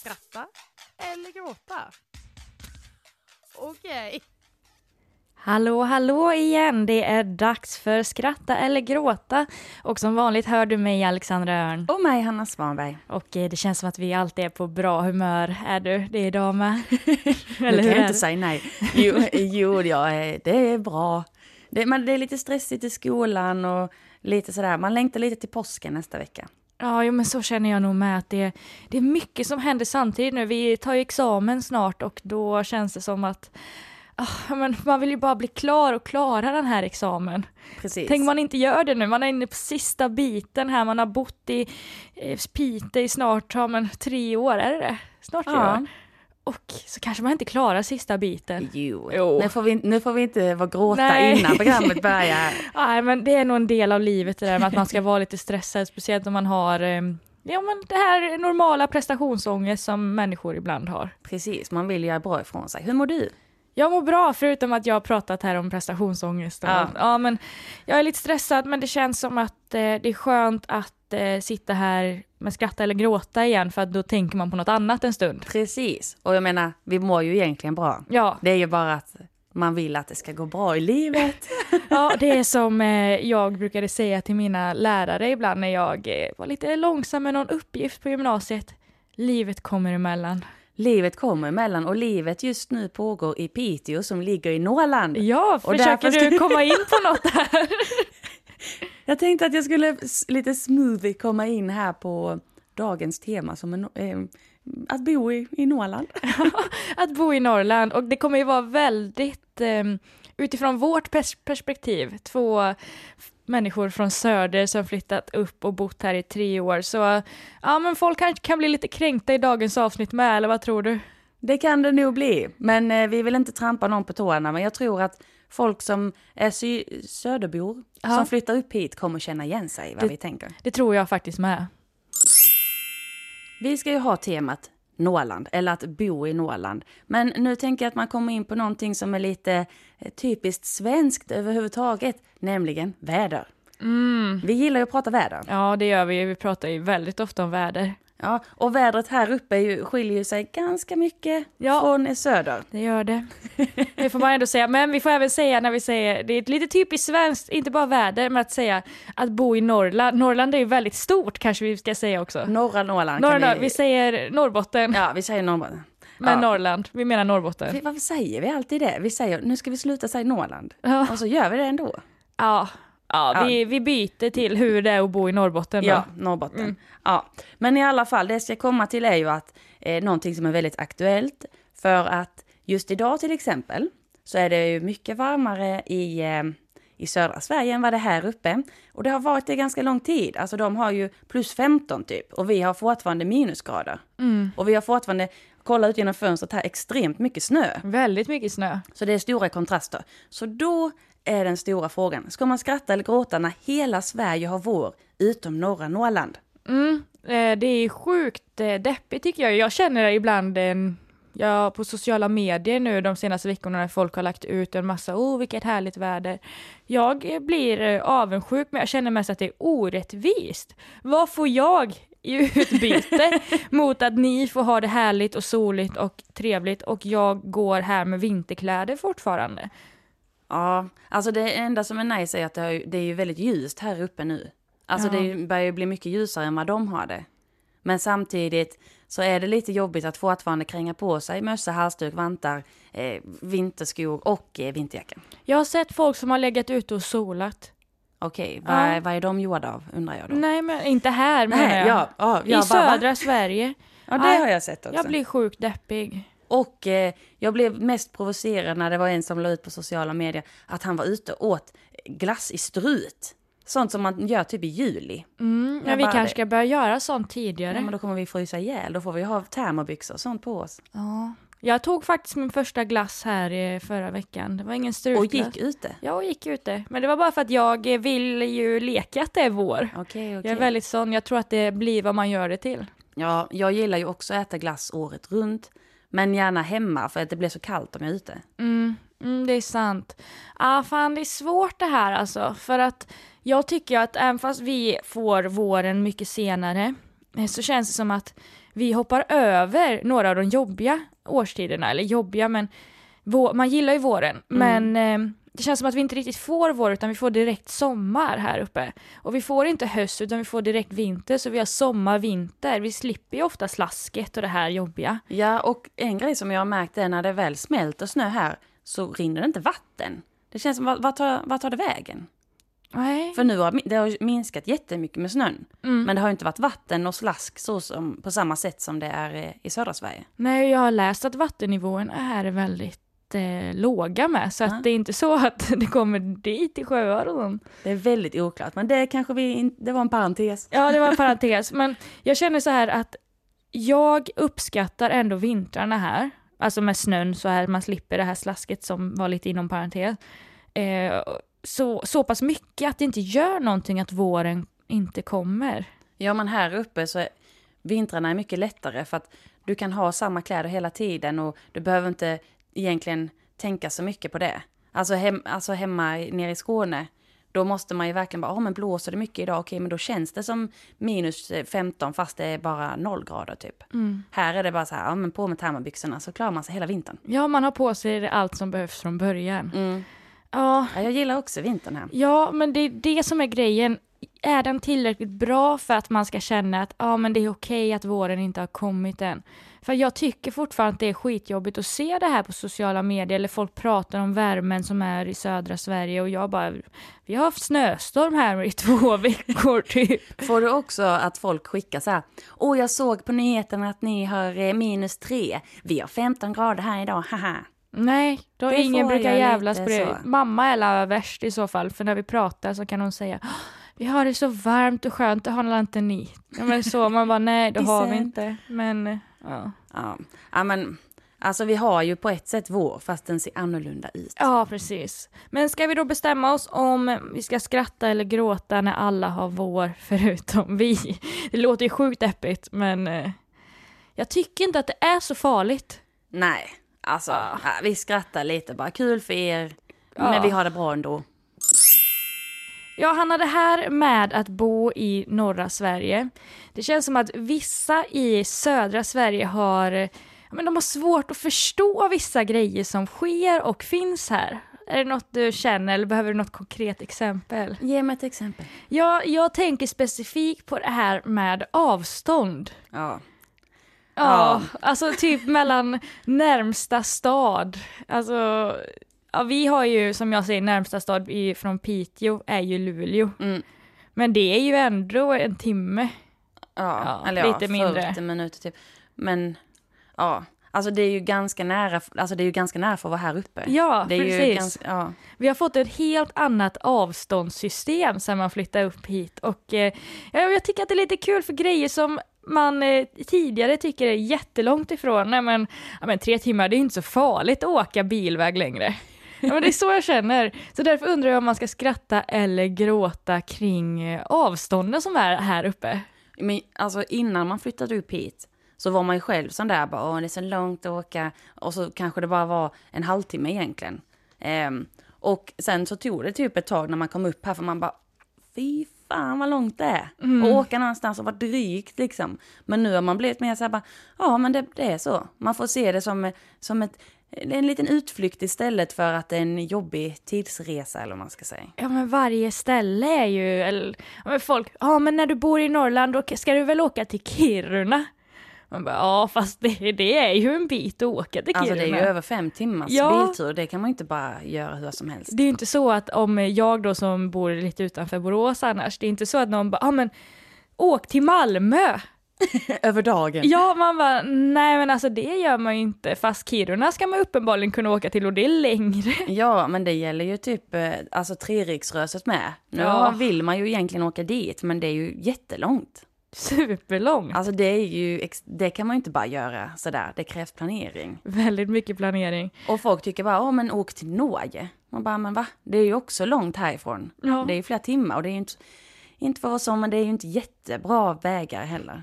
Skratta eller gråta? Okej. Hallå, hallå igen! Det är dags för Skratta eller gråta. Och som vanligt hör du mig, Alexandra Örn. Och mig, Hanna Svanberg. Och eh, det känns som att vi alltid är på bra humör. Är du det idag med? Eller du kan är inte säga nej. Jo, jo ja, det är bra. Det, men det är lite stressigt i skolan och lite sådär. Man längtar lite till påsken nästa vecka. Ja, jo, men så känner jag nog med att det, det är mycket som händer samtidigt nu. Vi tar ju examen snart och då känns det som att ah, men man vill ju bara bli klar och klara den här examen. Precis. Tänk man inte gör det nu, man är inne på sista biten här, man har bott i eh, Piteå i snart, ja men tre år, är det det? Snart tre Ja. år. Och så kanske man inte klarar sista biten. Jo. Jo. Nu, får vi, nu får vi inte vara gråta Nej. innan programmet börjar. Nej, men det är nog en del av livet det där med att man ska vara lite stressad, speciellt om man har eh, Ja men det här normala prestationsångest som människor ibland har. Precis, man vill göra bra ifrån sig. Hur mår du? Jag mår bra förutom att jag har pratat här om prestationsångest. Ja. ja. men jag är lite stressad men det känns som att eh, det är skönt att eh, sitta här med skratta eller gråta igen för att då tänker man på något annat en stund. Precis. Och jag menar, vi mår ju egentligen bra. Ja, Det är ju bara att man vill att det ska gå bra i livet. ja det är som eh, jag brukade säga till mina lärare ibland när jag eh, var lite långsam med någon uppgift på gymnasiet. Livet kommer emellan. Livet kommer emellan och livet just nu pågår i Piteå som ligger i Norrland. Ja, Och försöker därför du komma in på något här? Jag tänkte att jag skulle lite smoothie komma in här på dagens tema som en, eh, att bo i, i Norrland. att bo i Norrland och det kommer ju vara väldigt eh, utifrån vårt pers- perspektiv, två människor från söder som flyttat upp och bott här i tre år så ja men folk kanske kan bli lite kränkta i dagens avsnitt med eller vad tror du? Det kan det nog bli, men eh, vi vill inte trampa någon på tårna. Men jag tror att folk som är sy- söderbor Ja. som flyttar upp hit kommer känna igen sig vad Det- vi tänker. Det tror jag faktiskt med. Vi ska ju ha temat Norrland, eller att bo i Norrland. Men nu tänker jag att man kommer in på någonting som är lite eh, typiskt svenskt överhuvudtaget, nämligen väder. Vi gillar ju att prata väder. Ja det gör vi, vi pratar ju väldigt ofta om väder. Ja, och vädret här uppe ju, skiljer sig ganska mycket Ja. från söder. Det gör det. Det får man ändå säga. Men vi får även säga när vi säger, det är ett lite typiskt svenskt, inte bara väder, men att säga att bo i Norrland. Norrland är ju väldigt stort kanske vi ska säga också. Norra Norrland kan vi... vi säger Norrbotten, Ja, vi säger Norrbotten. men ja. Norrland, vi menar Norrbotten. Varför säger vi alltid det? Vi säger nu ska vi sluta säga Norrland. Ja, Och så gör vi det ändå. ja, ja, Vi, vi byter till hur det är att bo i Norrbotten då. Ja, Norrbotten. Ja. Men i alla fall, det jag ska komma till är ju att eh, någonting som är väldigt aktuellt. För att just idag till exempel så är det ju mycket varmare i, eh, i södra Sverige än vad det är här uppe. Och det har varit det ganska lång tid. Alltså de har ju plus 15 typ och vi har fortfarande minusgrader. Och vi har fortfarande, kolla ut genom fönstret här, extremt mycket snö. Väldigt mycket snö. Så det är stora kontraster. Så då är den stora frågan, ska man skratta eller gråta när hela Sverige har vår utom norra Norrland? Mm, eh, det är sjukt eh, deppigt tycker jag. Jag känner det ibland eh, ja, på sociala medier nu de senaste veckorna när folk har lagt ut en massa, oh vilket härligt väder. Jag blir avundsjuk men jag känner mest att det är orättvist. Vad får jag i utbyte mot att ni får ha det härligt och soligt och trevligt och jag går här med vinterkläder fortfarande? Ja, alltså det enda som är nice är att det, har, det är ju väldigt ljust här uppe nu. Alltså Ja. det börjar ju bli mycket ljusare än vad de har det. Men samtidigt så är det lite jobbigt att fortfarande kränga på sig mössa, halsduk, vantar, eh, vinterskor och eh, vinterjacka. Jag har sett folk som har legat ute och solat. Okej, vad, Ja. är- vad är de gjorda av undrar jag då? Nej men inte här menar Nej, jag. ja, ja, I bara, va? södra Sverige. Ja, det Nej, har jag sett också. Jag blir sjukt deppig. Och eh, jag blev mest provocerad när det var en som la ut på sociala medier att han var ute och åt glass i strut. Sånt som man gör typ i juli. Mm, ja, vi kanske ska börja göra sånt tidigare. Ja, men då kommer vi frysa ihjäl. Då får vi ha termobyxor och sånt på oss. Ja. Jag tog faktiskt min första glass här eh, förra veckan. Det var ingen Och strutglass. gick ute. Ja, och gick ute. Men det var bara för att jag vill ju leka att det är vår. Okej, okej. Jag är väldigt sån, jag tror att det blir vad man gör det till. Ja, jag gillar ju också att äta glass året runt. Men gärna hemma för att det blir så kallt om jag är ute. Mm, mm, det är sant. Ah, fan, det är svårt det här alltså. För att jag tycker att även fast vi får våren mycket senare eh, så känns det som att vi hoppar över några av de jobbiga årstiderna, eller jobbiga men man gillar ju våren, men eh, det känns som att vi inte riktigt får vår utan vi får direkt sommar här uppe. Och vi får inte höst utan vi får direkt vinter så vi har sommar, vinter. Vi slipper ju ofta slasket och det här jobbiga. Ja, och en grej som jag har märkt är när det väl smälter snö här så rinner det inte vatten. Det känns som, vad, vad, tar, tar det vägen? Nej. För nu har det har minskat jättemycket med snön. Mm. Men det har inte varit vatten och slask så som, på samma sätt som det är eh, i södra Sverige. Nej, jag har läst att vattennivån är väldigt eh, låga med så att Ja. det är inte så att det kommer dit i sånt. Det är väldigt oklart, men det kanske vi in, det var en parentes. Ja, det var en parentes. Men jag känner så här att jag uppskattar ändå vintrarna här. Alltså med snön så här, man slipper det här slasket som var lite inom parentes. Eh, så, så pass mycket att det inte gör någonting att våren inte kommer. Ja, men här uppe så är vintrarna är mycket lättare för att du kan ha samma kläder hela tiden och du behöver inte egentligen tänka så mycket på det. Alltså, hem, alltså hemma nere i Skåne, då måste man ju verkligen bara, ja men blåser det mycket idag, okej men då känns det som minus 15 fast det är bara noll grader typ. Här är det bara så här, ja men på med termobyxorna så klarar man sig hela vintern. Ja, man har på sig allt som behövs från början. Mm. Ja, Ja, jag gillar också vintern här. Ja, men det är det som är grejen. Är den tillräckligt bra för att man ska känna att ja, men det är okej att våren inte har kommit än? För jag tycker fortfarande att det är skitjobbigt att se det här på sociala medier eller folk pratar om värmen som är i södra Sverige och jag bara, vi har haft snöstorm här i två veckor typ. Får du också att folk skickar så här, åh jag såg på nyheterna att ni har eh, minus tre, vi har 15 grader här idag, haha. Nej, då Det ingen brukar jävlas på det. så. Mamma är alla värst i så fall, för när vi pratar så kan hon säga "Åh, vi har det så varmt och skönt, det har inte ni. Ja, men så, man bara nej, det har vi inte. Men eh, ja. Ja, ja men alltså vi har ju på ett sätt vår fast den ser annorlunda ut. Ja, precis. Men ska vi då bestämma oss om vi ska skratta eller gråta när alla har vår förutom vi? Det låter ju sjukt deppigt, men eh, jag tycker inte att det är så farligt. Nej, alltså ja, vi skrattar lite bara, kul för er, men vi har det bra ändå. Ja, Hanna, det här med att bo i norra Sverige. Det känns som att vissa i södra Sverige har, ja, men de har svårt att förstå vissa grejer som sker och finns här. Är det något du känner eller behöver du något konkret exempel? Ge mig ett exempel. Ja, jag tänker specifikt på det här med avstånd. Ja. Ja, alltså typ mellan närmsta stad. Alltså, ja, vi har ju som jag säger närmsta stad i, från Piteå är ju Luleå. Mm. Men det är ju ändå en timme. Ja, Ja, eller ja, lite mindre. 40 minuter typ. Men ja, alltså det är ju ganska nära, alltså det är ju ganska nära för att vara här uppe. Ja, det är precis. Ju ganska, ja. Vi har fått ett helt annat avståndssystem sen man flyttade upp hit och eh, ja, jag tycker att det är lite kul för grejer som man eh, tidigare tycker är jättelångt ifrån. Nej men, ja, men tre timmar, det är inte så farligt att åka bilväg längre. Ja, men det är så jag känner. Så därför undrar jag om man ska skratta eller gråta kring eh, avstånden som är här uppe. Men alltså innan man flyttade upp hit så var man ju själv sån där bara, åh det är så långt att åka. Och så kanske det bara var en halvtimme egentligen. Ehm, och sen så tog det typ ett tag när man kom upp här för man bara, fy fan vad långt det är. Och åka någonstans och vara drygt liksom. Men nu har man blivit mer så här bara, ja men det, det är så. Man får se det som, som ett, en liten utflykt istället för att det är en jobbig tidsresa eller vad man ska säga. Ja men varje ställe är ju, eller, ja, men folk, ja men när du bor i Norrland då ska du väl åka till Kiruna? Man bara, ja fast det, det är ju en bit att åka till Kiruna. Alltså det är ju över fem timmars Ja. biltur, det kan man inte bara göra hur som helst. Det är ju inte så att om jag då som bor lite utanför Borås annars, det är inte så att någon bara, ja men åk till Malmö. över dagen. Ja, man bara, nej men alltså det gör man ju inte, fast Kiruna ska man uppenbarligen kunna åka till och det är längre. Ja, men det gäller ju typ eh, alltså Treriksröset med. Nu Ja. vill man ju egentligen åka dit, men det är ju jättelångt. Superlångt. Alltså det är ju, det kan man ju inte bara göra sådär, det krävs planering. Väldigt mycket planering. Och folk tycker bara, åh men åk till Norge. Man bara, men va? Det är ju också långt härifrån. Ja. Det är ju flera timmar och det är ju inte, inte för oss som, men det är ju inte jättebra vägar heller.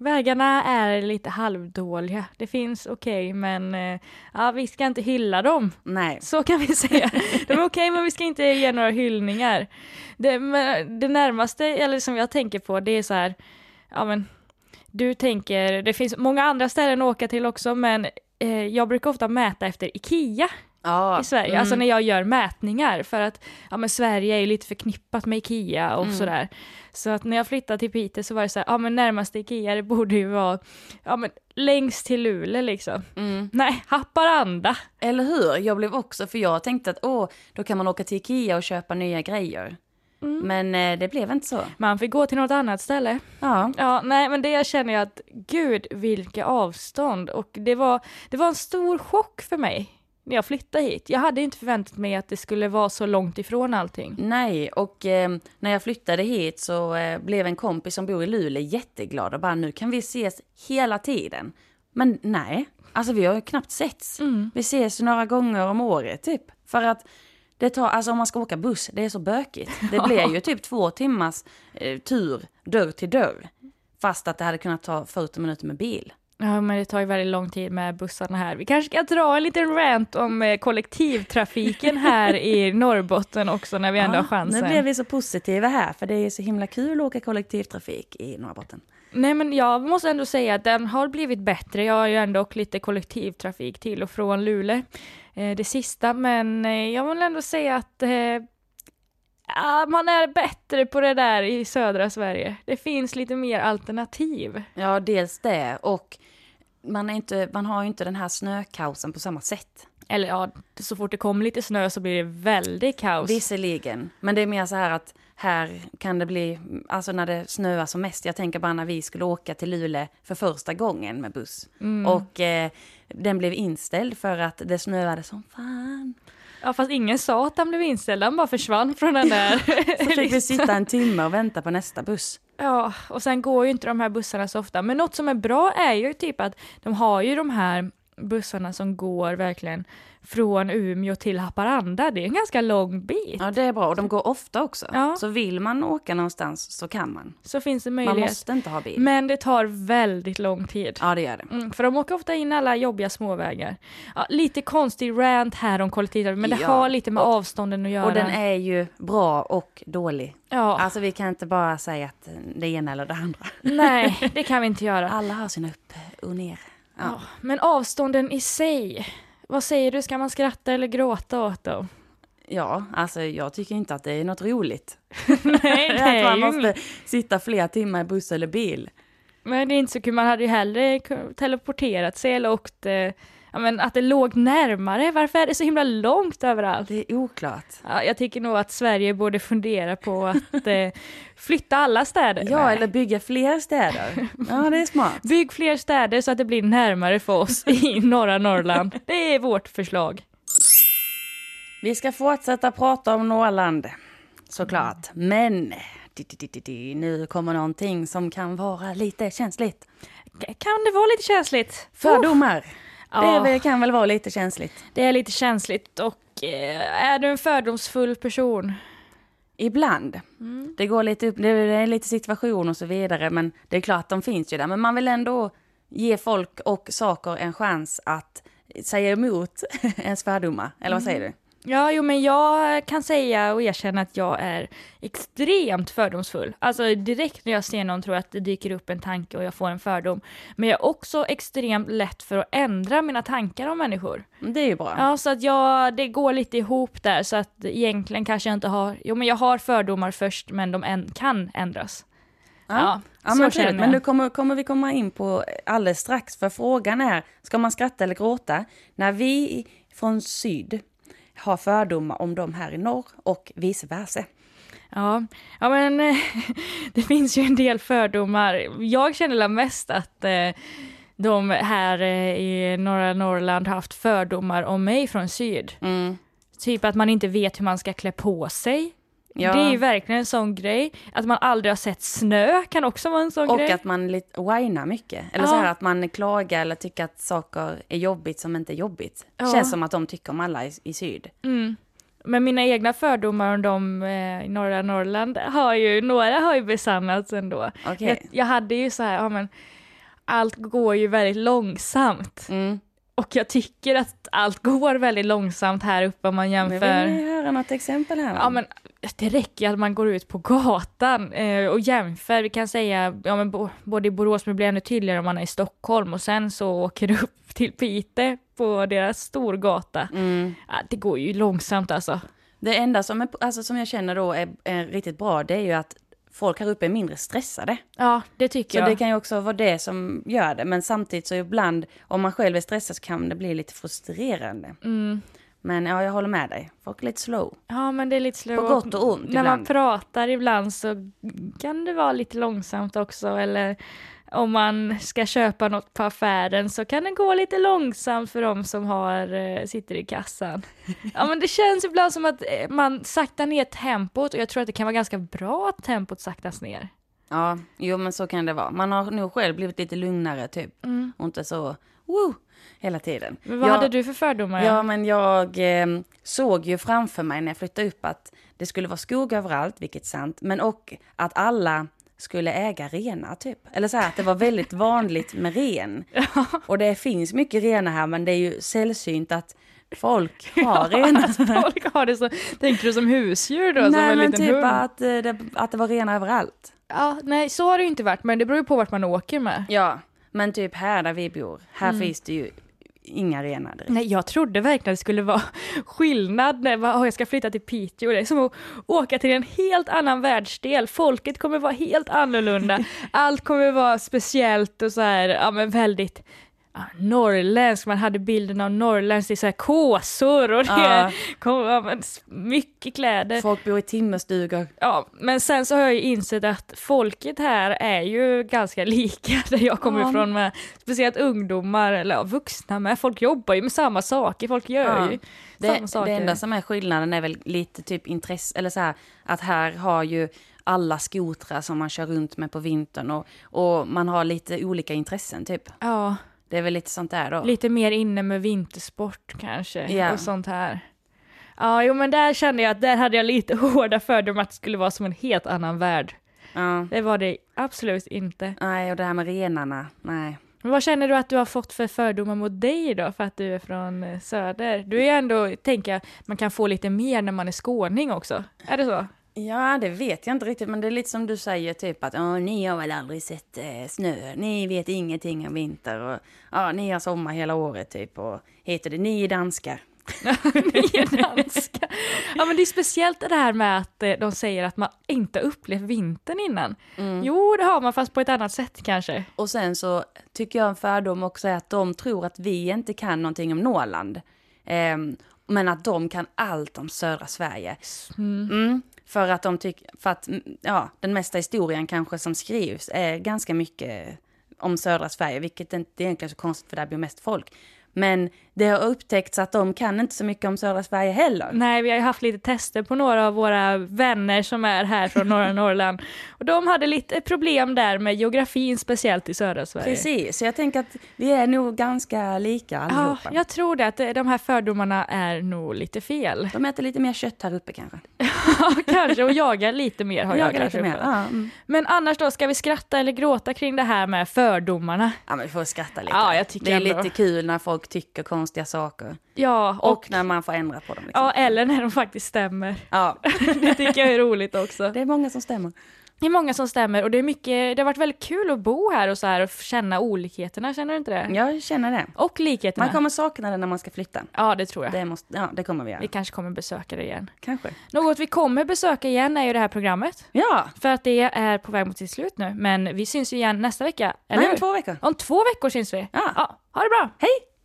Vägarna är lite halvdåliga. Det finns okej, men eh, ja, vi ska inte hylla dem. Nej. Så kan vi säga. De är okej, men vi ska inte ge några hyllningar. Det, det närmaste, eller som jag tänker på, det är så här, ja men, du tänker, det finns många andra ställen att åka till också, men eh, jag brukar ofta mäta efter IKEA Ja, i Sverige, mm. alltså när jag gör mätningar för att ja, men Sverige är ju lite förknippat med IKEA och Mm. sådär. Så att när jag flyttade till Piteå så var det så här, ja men närmaste IKEA det borde ju vara, ja men längst till Luleå liksom. Mm. Nej, Haparanda. Eller hur? Jag blev också, för jag tänkte att åh, då kan man åka till Ikea och köpa nya grejer. Mm. Men eh, det blev inte så. Man fick gå till något annat ställe. Ja, Ja, nej men det jag känner jag att gud vilka avstånd och det var, det var en stor chock för mig när jag flyttade hit. Jag hade inte förväntat mig att det skulle vara så långt ifrån allting. nej, och eh, när jag flyttade hit så eh, blev en kompis som bor i Luleå jätteglad och bara nu kan vi ses hela tiden. Men nej, alltså vi har ju knappt setts. Mm. Vi ses några gånger om året typ. För att det tar, alltså om man ska åka buss, det är så bökigt. Det blir ju typ två timmars eh, tur dörr till dörr. Fast att det hade kunnat ta 40 minuter med bil. Ja, men det tar ju väldigt lång tid med bussarna här. Vi kanske ska dra en liten rant om eh, kollektivtrafiken här i Norrbotten också när vi ändå har chansen. Nu blev vi så positiva här, för det är så himla kul att åka kollektivtrafik i Norrbotten. Nej, men jag måste ändå säga att den har blivit bättre. Jag har ju ändå åkt lite kollektivtrafik till och från Luleå eh, det sista, men eh, jag vill ändå säga att ja, man är bättre på det där i södra Sverige. Det finns lite mer alternativ. Ja, dels det och man, är inte, man har ju inte den här snökaosen på samma sätt. Eller ja, så fort det kommer lite snö så blir det väldigt kaos. Visserligen, men det är mer så här att här kan det bli, alltså när det snöar som mest, jag tänker bara när vi skulle åka till Luleå för första gången med buss. Och eh, den blev inställd för att det snöade som fan. Ja, fast ingen sa att han blev inställd, han bara försvann från den där. Så fick vi sitta en timme och vänta på nästa buss. Ja, och sen går ju inte de här bussarna så ofta. Men något som är bra är ju typ att de har ju de här bussarna som går verkligen från Umeå till Haparanda. Det är en ganska lång bit. Ja, det är bra och de går ofta också. Ja. Så vill man åka någonstans så kan man. Så finns det Man möjlighet. måste inte ha bil. Men det tar väldigt lång tid. Ja, det gör det. Mm, för de åker ofta in alla jobbiga småvägar. Ja, lite konstig rant här om kollektivtrafik, men det Ja, har lite med och- avstånden att göra. Och den är ju bra och dålig. Ja, Alltså vi kan inte bara säga att det ena eller det andra. nej, det kan vi inte göra. Alla har sina upp och ner. Ja. Men avstånden i sig, vad säger du, ska man skratta eller gråta åt dem? ja, alltså jag tycker inte att det är något roligt. Nej, det att man måste sitta flera timmar i buss eller bil. Men det är inte så kul, man hade ju hellre teleporterat sig eller åkt, eh, ja men att det låg närmare, varför är det så himla långt överallt? Det är oklart. Ja, jag tycker nog att Sverige borde fundera på att eh, flytta alla städer. Ja, Nej. eller bygga fler städer. Ja, det är smart. Bygg fler städer så att det blir närmare för oss i norra Norrland. Det är vårt förslag. Vi ska fortsätta prata om Norrland, såklart. Men nu kommer någonting som kan vara lite känsligt. Kan det vara lite känsligt? Fördomar. Ja. Det kan väl vara lite känsligt. Det är lite känsligt och eh, är du en fördomsfull person? Ibland. Det går lite upp, det är lite situation och så vidare, men det är klart de finns ju där. Men man vill ändå ge folk och saker en chans att säga emot ens fördomar. Eller vad säger du? Ja, jo men jag kan säga och erkänna att jag är extremt fördomsfull. Alltså direkt när jag ser någon tror jag att det dyker upp en tanke och jag får en fördom. Men jag är också extremt lätt för att ändra mina tankar om människor. Det är ju bra. Ja, så att jag, det går lite ihop där så att egentligen kanske jag inte har, jo men jag har fördomar först men de än, kan ändras. Ja, Ja, så men, känner jag. men nu kommer, kommer vi komma in på alldeles strax, för frågan är, ska man skratta eller gråta? När vi från syd har fördomar om de här i norr och vice versa. Ja, ja men det finns ju en del fördomar. Jag känner mest att eh, de här eh, i norra Norrland har haft fördomar om mig från syd. Mm. Typ att man inte vet hur man ska klä på sig. Ja. Det är ju verkligen en sån grej. Att man aldrig har sett snö kan också vara en sån Och grej. att man whinar mycket. Eller Ja. så här att man klagar eller tycker att saker är jobbigt som inte är jobbigt. Ja. Känns som att de tycker om alla i, i syd. Mm. Men mina egna fördomar om dem eh, i norra Norrland har ju, några har ju besannats ändå. Okej. Jag, jag hade ju så här, ja men allt går ju väldigt långsamt. Mm. Och jag tycker att allt går väldigt långsamt här uppe om man jämför. vill vi höra något exempel här. Ja men det räcker att man går ut på gatan eh, och jämför. Vi kan säga, ja men både i Borås, men det blir ännu tydligare om man är i Stockholm och sen så åker du upp till Piteå på deras storgata. Mm. Ja, det går ju långsamt alltså. Det enda som, är, alltså, som jag känner då är, är riktigt bra, det är ju att folk här uppe är mindre stressade. Ja, det tycker Så jag. det kan ju också vara det som gör det. Men samtidigt så ibland, om man själv är stressad så kan det bli lite frustrerande. Mm. Men ja, jag håller med dig. Folk är lite slow. Ja, men det är lite slow. På gott och ont När man ibland. pratar ibland så kan det vara lite långsamt också, eller om man ska köpa något på affären så kan det gå lite långsamt för de som har, eh, sitter i kassan. Ja men det känns ibland som att eh, man saktar ner tempot och jag tror att det kan vara ganska bra att tempot saktas ner. Ja, jo men så kan det vara. Man har nog själv blivit lite lugnare typ. Och inte så, woo, hela tiden. Men vad Jag- hade du för fördomar? Ja, men jag eh, såg ju framför mig när jag flyttade upp att det skulle vara skog överallt, vilket är sant, men och att alla skulle äga renar typ. Eller så här att det var väldigt vanligt med ren. Och det finns mycket renar här, men det är ju sällsynt att folk har renar. Folk har det så, tänkte du som husdjur då? som Nej, en men typ hund? att, eh, det, att det var renar överallt. Ja, nej så har det ju inte varit, men det beror ju på vart man åker med. Ja, men typ här där vi bor, här Mm. finns det ju inga renar direkt. Nej, jag trodde verkligen det skulle vara skillnad när jag, bara, "Åh, jag ska flytta till Piteå. Det är som att åka till en helt annan världsdel. Folket kommer vara helt annorlunda. Allt kommer vara speciellt och så här, ja men väldigt norrländsk. Man hade bilden av norrländsk, det är så här kåsor och det Ja. kom, ja, mycket kläder. Folk bor i timmerstugor. Ja, men sen så har jag ju insett att folket här är ju ganska lika där jag kommer Ja. ifrån med speciellt ungdomar eller ja, vuxna med. Folk jobbar ju med samma saker, folk gör Ja. ju Det, samma saker. det enda som är skillnaden är väl lite typ intresse, eller så här, att här har ju alla skotrar som man kör runt med på vintern och, och man har lite olika intressen typ. Ja, Det är väl lite sånt där då. lite mer inne med vintersport kanske Ja. och sånt här. Ja, jo men där kände jag att där hade jag lite hårda fördomar att det skulle vara som en helt annan värld. Ja. Det var det absolut inte. Nej, och det här med renarna, nej. Men vad känner du att du har fått för fördomar mot dig då, för att du är från eh, söder? Du är ju ändå, tänker jag, man kan få lite mer när man är skåning också. Är det så? Ja, det vet jag inte riktigt, men det är lite som du säger, typ att "Åh, ni har väl aldrig sett eh, snö, ni vet ingenting om vinter och ja, ni har sommar hela året typ och heter det ni är danskar. Ni är danska. Ja men det är speciellt det här med att eh, de säger att man inte upplevt vintern innan. Jo det har man fast på ett annat sätt kanske. Och sen så tycker jag en fördom också är att de tror att vi inte kan någonting om Norrland. Ehm, men att de kan allt om södra Sverige. Mm, för att de tycker, för att mm, ja, den mesta historien kanske som skrivs är ganska mycket om södra Sverige, vilket inte egentligen är så konstigt för där bor mest folk. Men det har upptäckts att de kan inte så mycket om södra Sverige heller. Nej, vi har ju haft lite tester på några av våra vänner som är här från norra Norrland. Och de hade lite problem där med geografin, speciellt i södra Sverige. Precis, så jag tänker att vi är nog ganska lika Ja, allihopa. jag tror det, att de här fördomarna är nog lite fel. De äter lite mer kött här uppe kanske. Ja, kanske, och jagar lite mer har jag, Jagar kanske. lite mer. Ja, mm. Men annars då, ska vi skratta eller gråta kring det här med fördomarna? ja, men vi får skratta lite. Ja, jag tycker det är ändå. lite kul när folk tycker konstiga saker. Ja, och, Och, när man får ändra på dem. Liksom. ja, eller när de faktiskt stämmer. Ja. Det tycker jag är roligt också. Det är många som stämmer. Det är många som stämmer och det är mycket, det har varit väldigt kul att bo här och så här och känna olikheterna, känner du inte det? Jag känner det. Och likheterna. Man kommer sakna det när man ska flytta. Ja, det tror jag. Det, måste, ja, det kommer vi göra. Vi kanske kommer besöka det igen. Kanske. Något vi kommer besöka igen är ju det här programmet. Ja, För att det är på väg mot sitt slut nu. Men vi syns ju igen nästa vecka. Eller nej, om två veckor. Om två veckor syns vi. Ja. ja. Ha det bra! Hej!